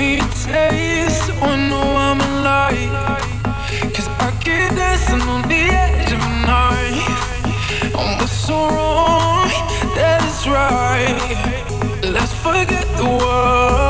me taste or know I'm alive. Cause I keep dancing on the edge of a knife. And what's so wrong, that it's right. Let's forget the world.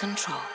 Control.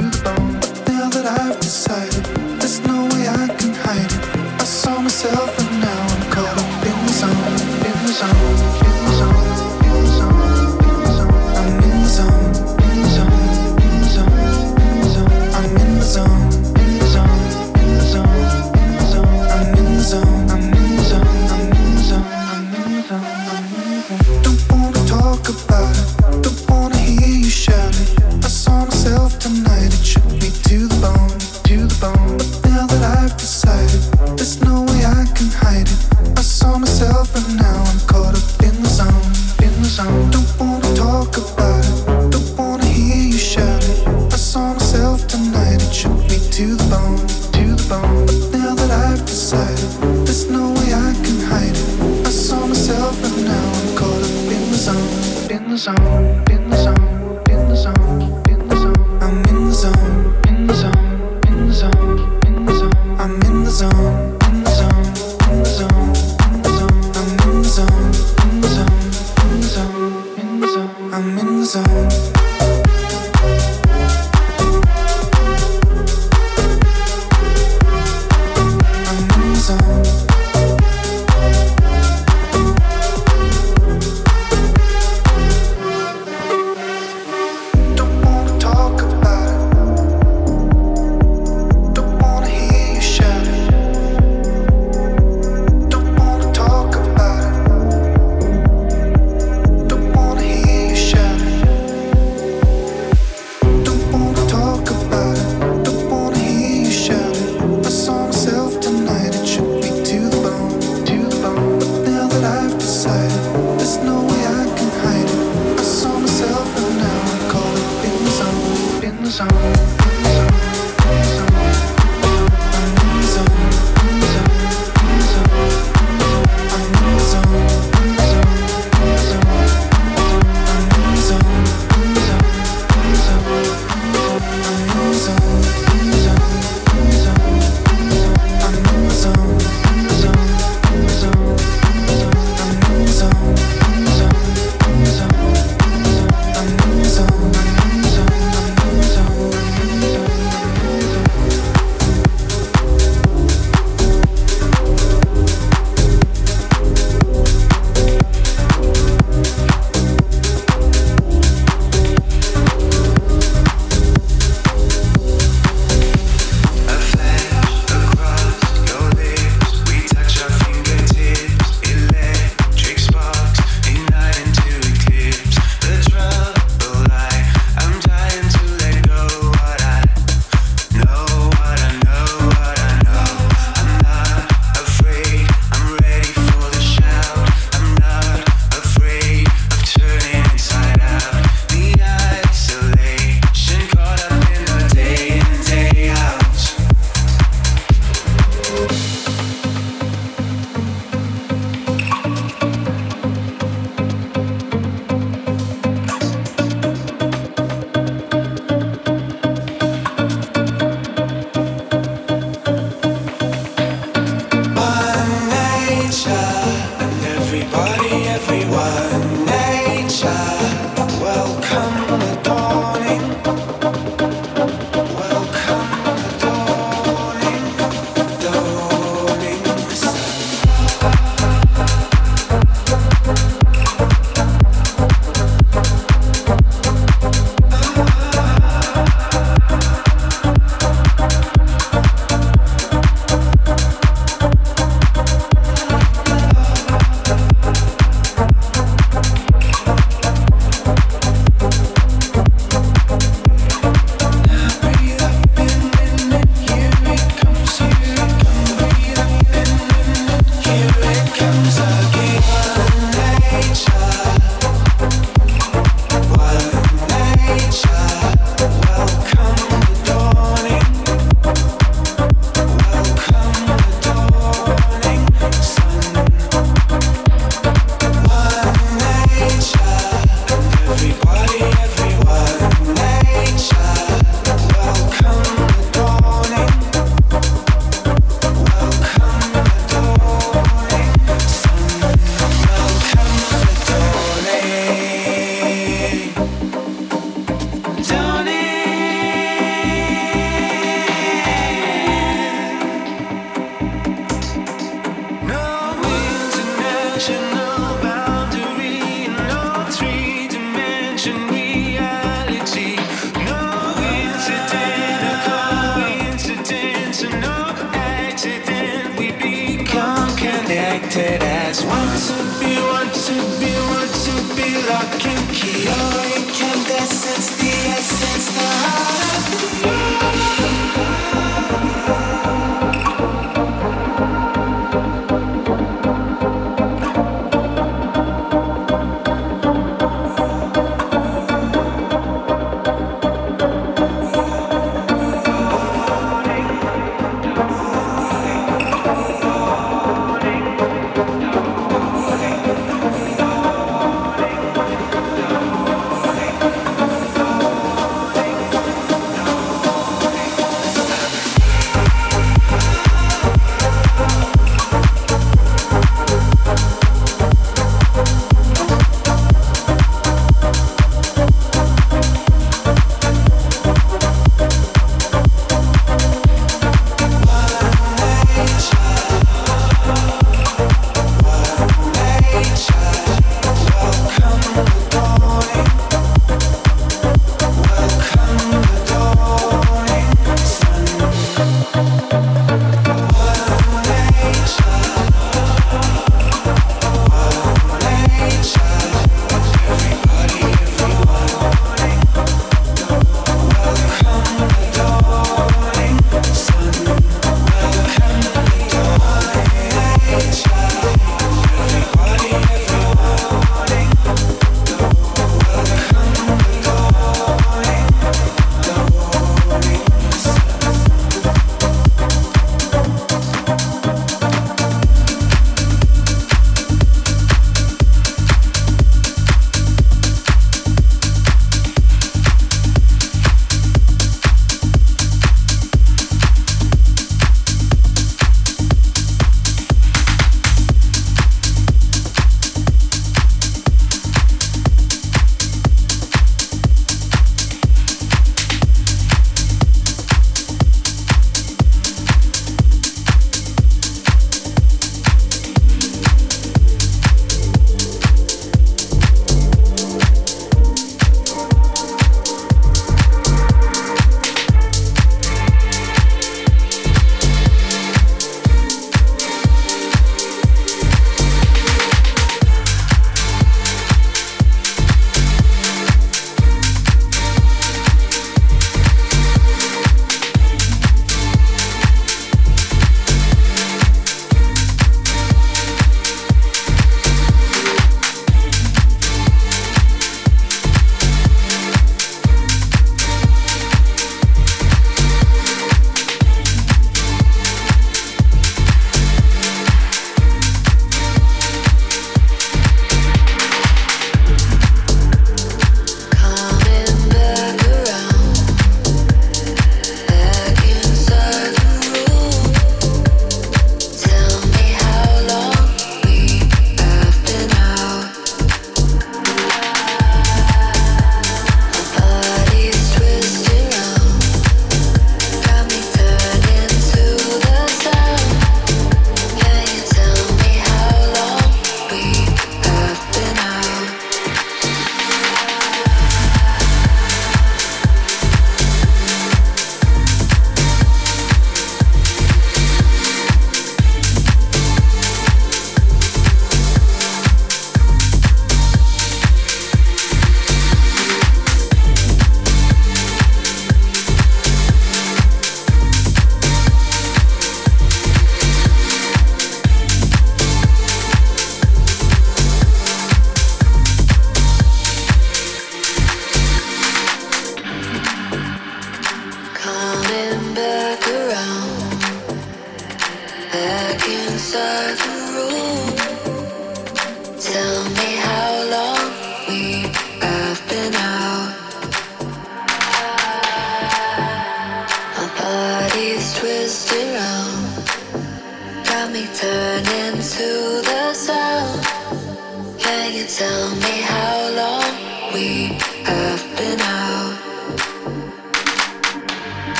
Now that I've decided, there's no way I can hide it. I saw myself.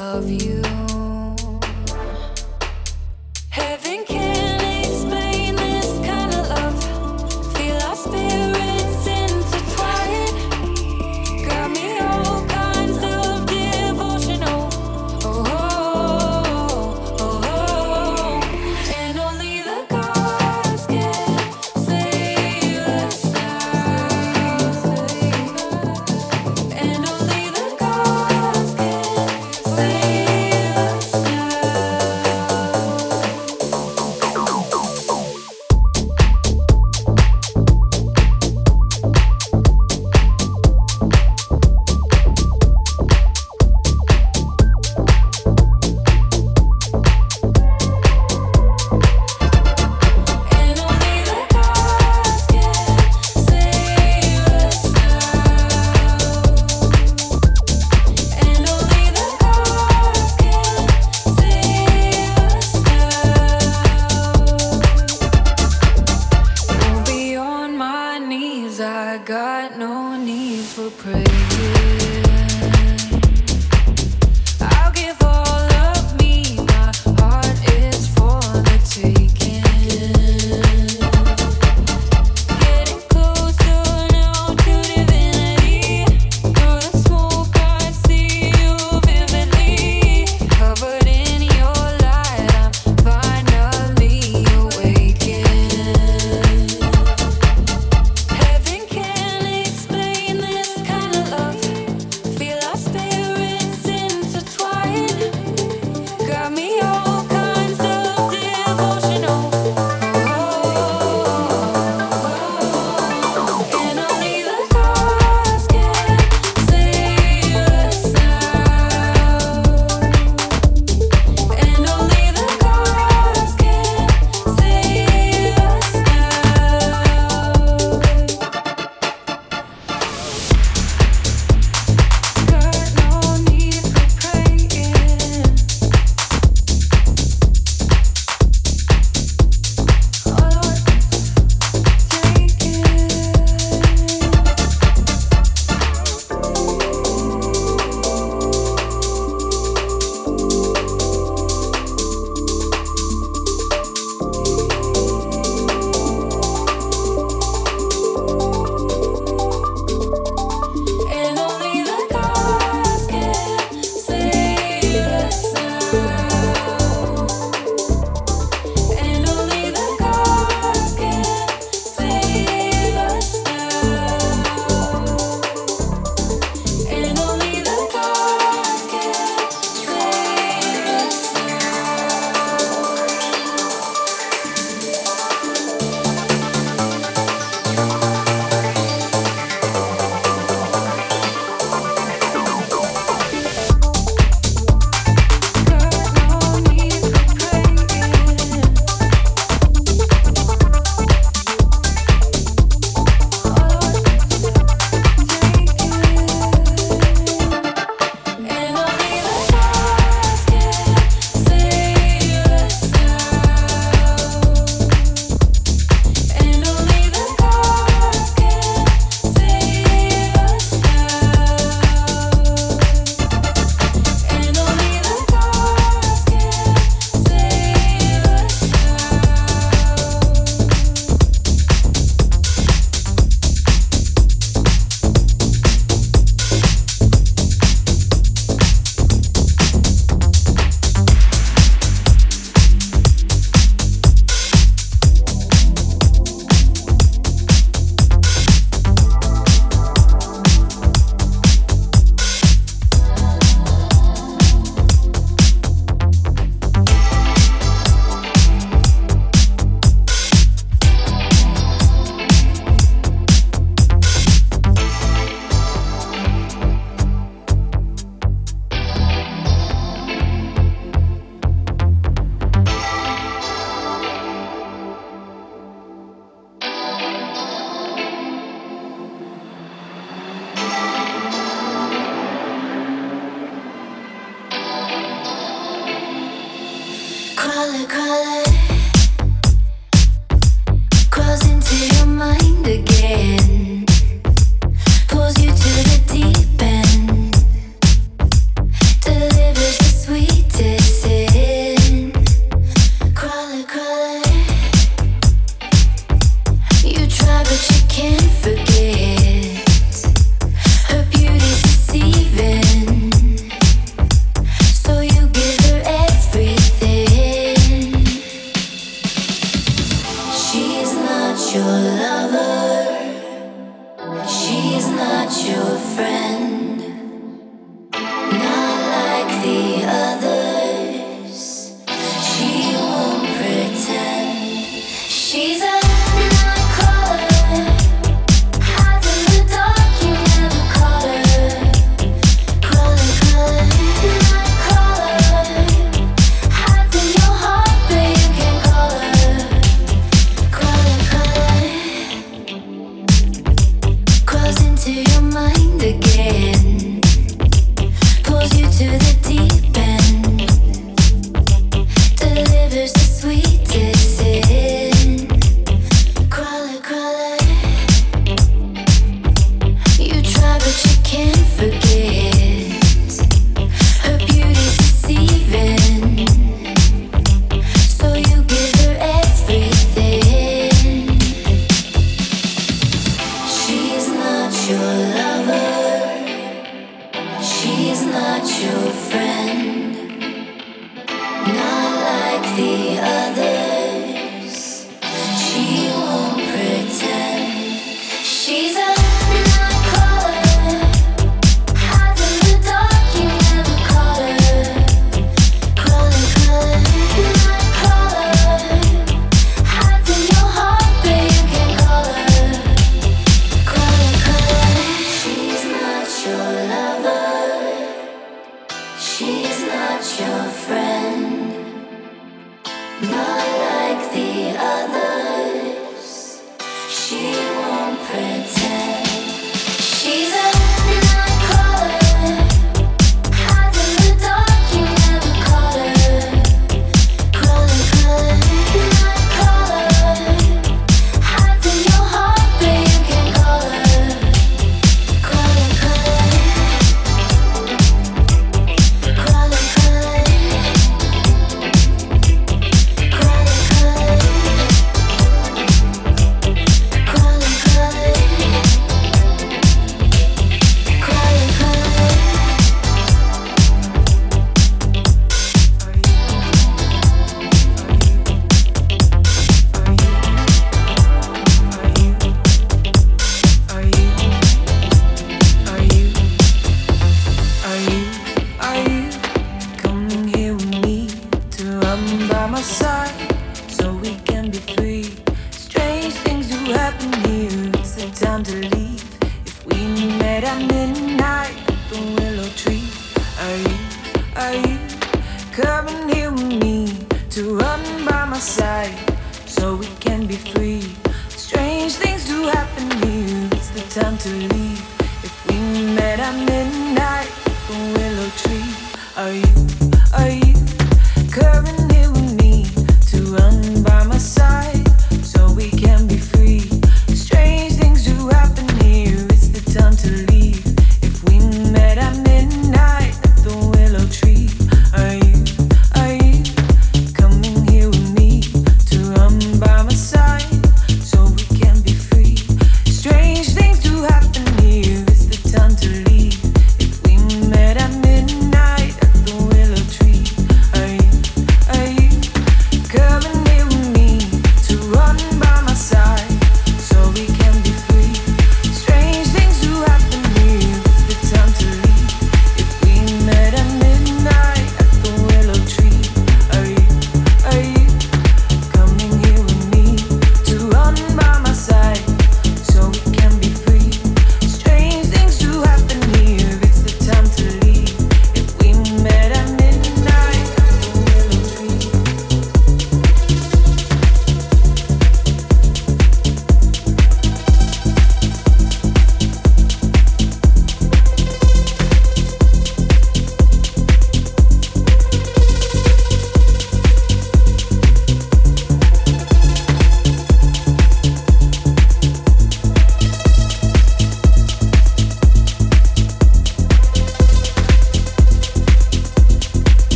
of you.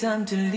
Time to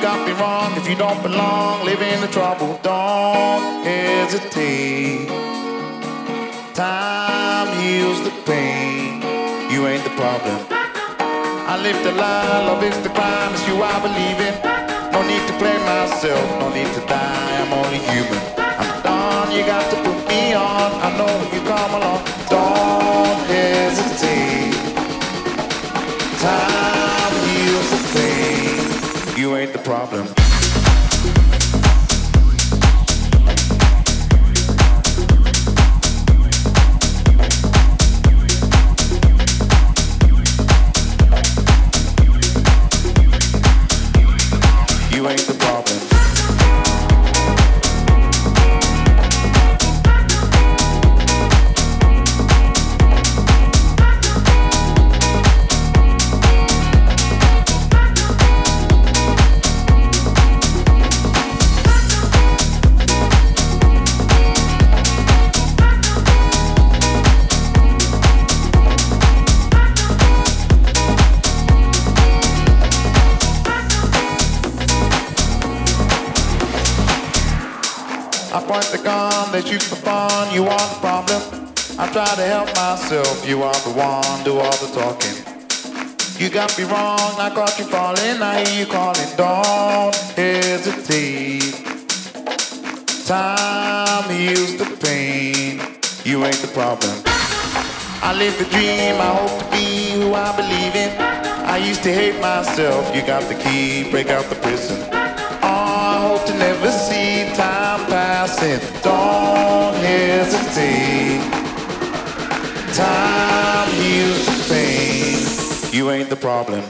got me wrong. If you don't belong, live in the trouble. Don't hesitate. Time heals the pain. You ain't the problem. I live the lie, love is the crime. It's you I believe in. No need to blame myself, no need to die. I'm only human. I'm done. You got to put me on. I know you come along. Don't hesitate. Time. You ain't the problem. I try to help myself, you are the one, do all the talking. You got me wrong, I caught you falling, I hear you calling, don't hesitate. Time heals the pain, you ain't the problem. I live the dream, I hope to be who I believe in. I used to hate myself, you got the key, break out the prison. Oh, I hope to never see time passing. Don't hesitate. Time the pain. You ain't the problem.